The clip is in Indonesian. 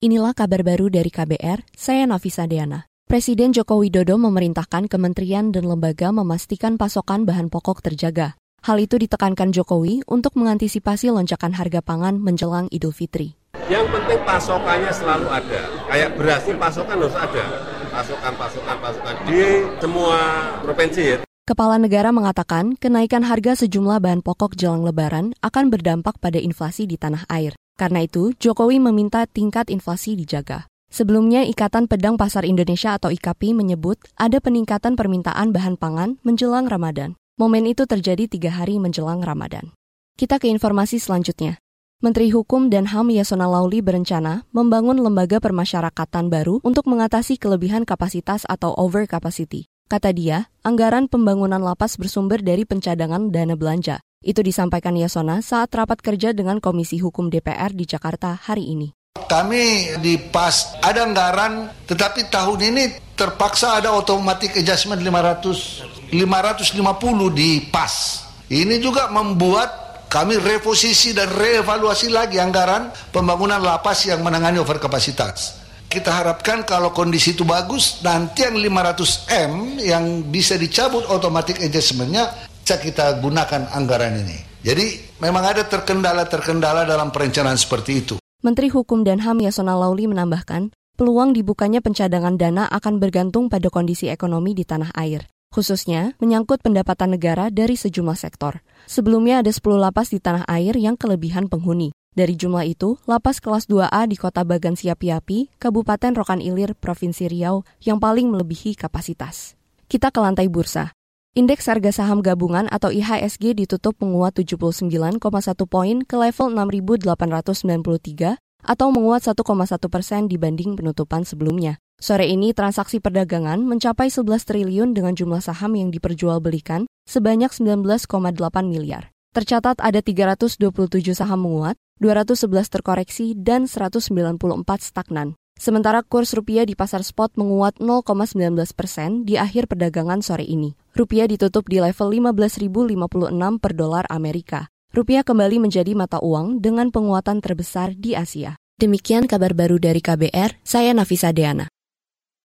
Inilah kabar baru dari KBR, saya Nafisa Deana. Presiden Joko Widodo memerintahkan kementerian dan lembaga memastikan pasokan bahan pokok terjaga. Hal itu ditekankan Jokowi untuk mengantisipasi lonjakan harga pangan menjelang Idul Fitri. Yang penting pasokannya selalu ada. Kayak beras ini pasokan harus ada. Pasokan, pasokan, pasokan di semua provinsi ya. Kepala negara mengatakan kenaikan harga sejumlah bahan pokok jelang lebaran akan berdampak pada inflasi di tanah air. Karena itu, Jokowi meminta tingkat inflasi dijaga. Sebelumnya, Ikatan Pedang Pasar Indonesia atau IKAPI menyebut ada peningkatan permintaan bahan pangan menjelang Ramadan. Momen itu terjadi tiga hari menjelang Ramadan. Kita ke informasi selanjutnya. Menteri Hukum dan HAM Yasona Lauli berencana membangun lembaga permasyarakatan baru untuk mengatasi kelebihan kapasitas atau over capacity. Kata dia, anggaran pembangunan lapas bersumber dari pencadangan dana belanja. Itu disampaikan Yasona saat rapat kerja dengan Komisi Hukum DPR di Jakarta hari ini. Kami di PAS ada anggaran, tetapi tahun ini terpaksa ada automatic adjustment 500, 550 di PAS. Ini juga membuat kami reposisi dan reevaluasi lagi anggaran pembangunan lapas yang menangani overkapasitas. Kita harapkan kalau kondisi itu bagus, nanti yang 500M yang bisa dicabut automatic adjustmentnya kita gunakan anggaran ini. Jadi memang ada terkendala-terkendala dalam perencanaan seperti itu. Menteri Hukum dan HAM Yasona Lauli menambahkan, peluang dibukanya pencadangan dana akan bergantung pada kondisi ekonomi di tanah air, khususnya menyangkut pendapatan negara dari sejumlah sektor. Sebelumnya ada 10 lapas di tanah air yang kelebihan penghuni. Dari jumlah itu, lapas kelas 2A di kota Bagan Siapi-Api, Kabupaten Rokan Ilir, Provinsi Riau, yang paling melebihi kapasitas. Kita ke lantai bursa. Indeks harga saham gabungan atau IHSG ditutup menguat 79,1 poin ke level 6.893 atau menguat 1,1 persen dibanding penutupan sebelumnya. Sore ini transaksi perdagangan mencapai 11 triliun dengan jumlah saham yang diperjualbelikan sebanyak 19,8 miliar. Tercatat ada 327 saham menguat, 211 terkoreksi, dan 194 stagnan. Sementara kurs rupiah di pasar spot menguat 0,19 persen di akhir perdagangan sore ini. Rupiah ditutup di level 15.056 per dolar Amerika. Rupiah kembali menjadi mata uang dengan penguatan terbesar di Asia. Demikian kabar baru dari KBR, saya Nafisa Deana.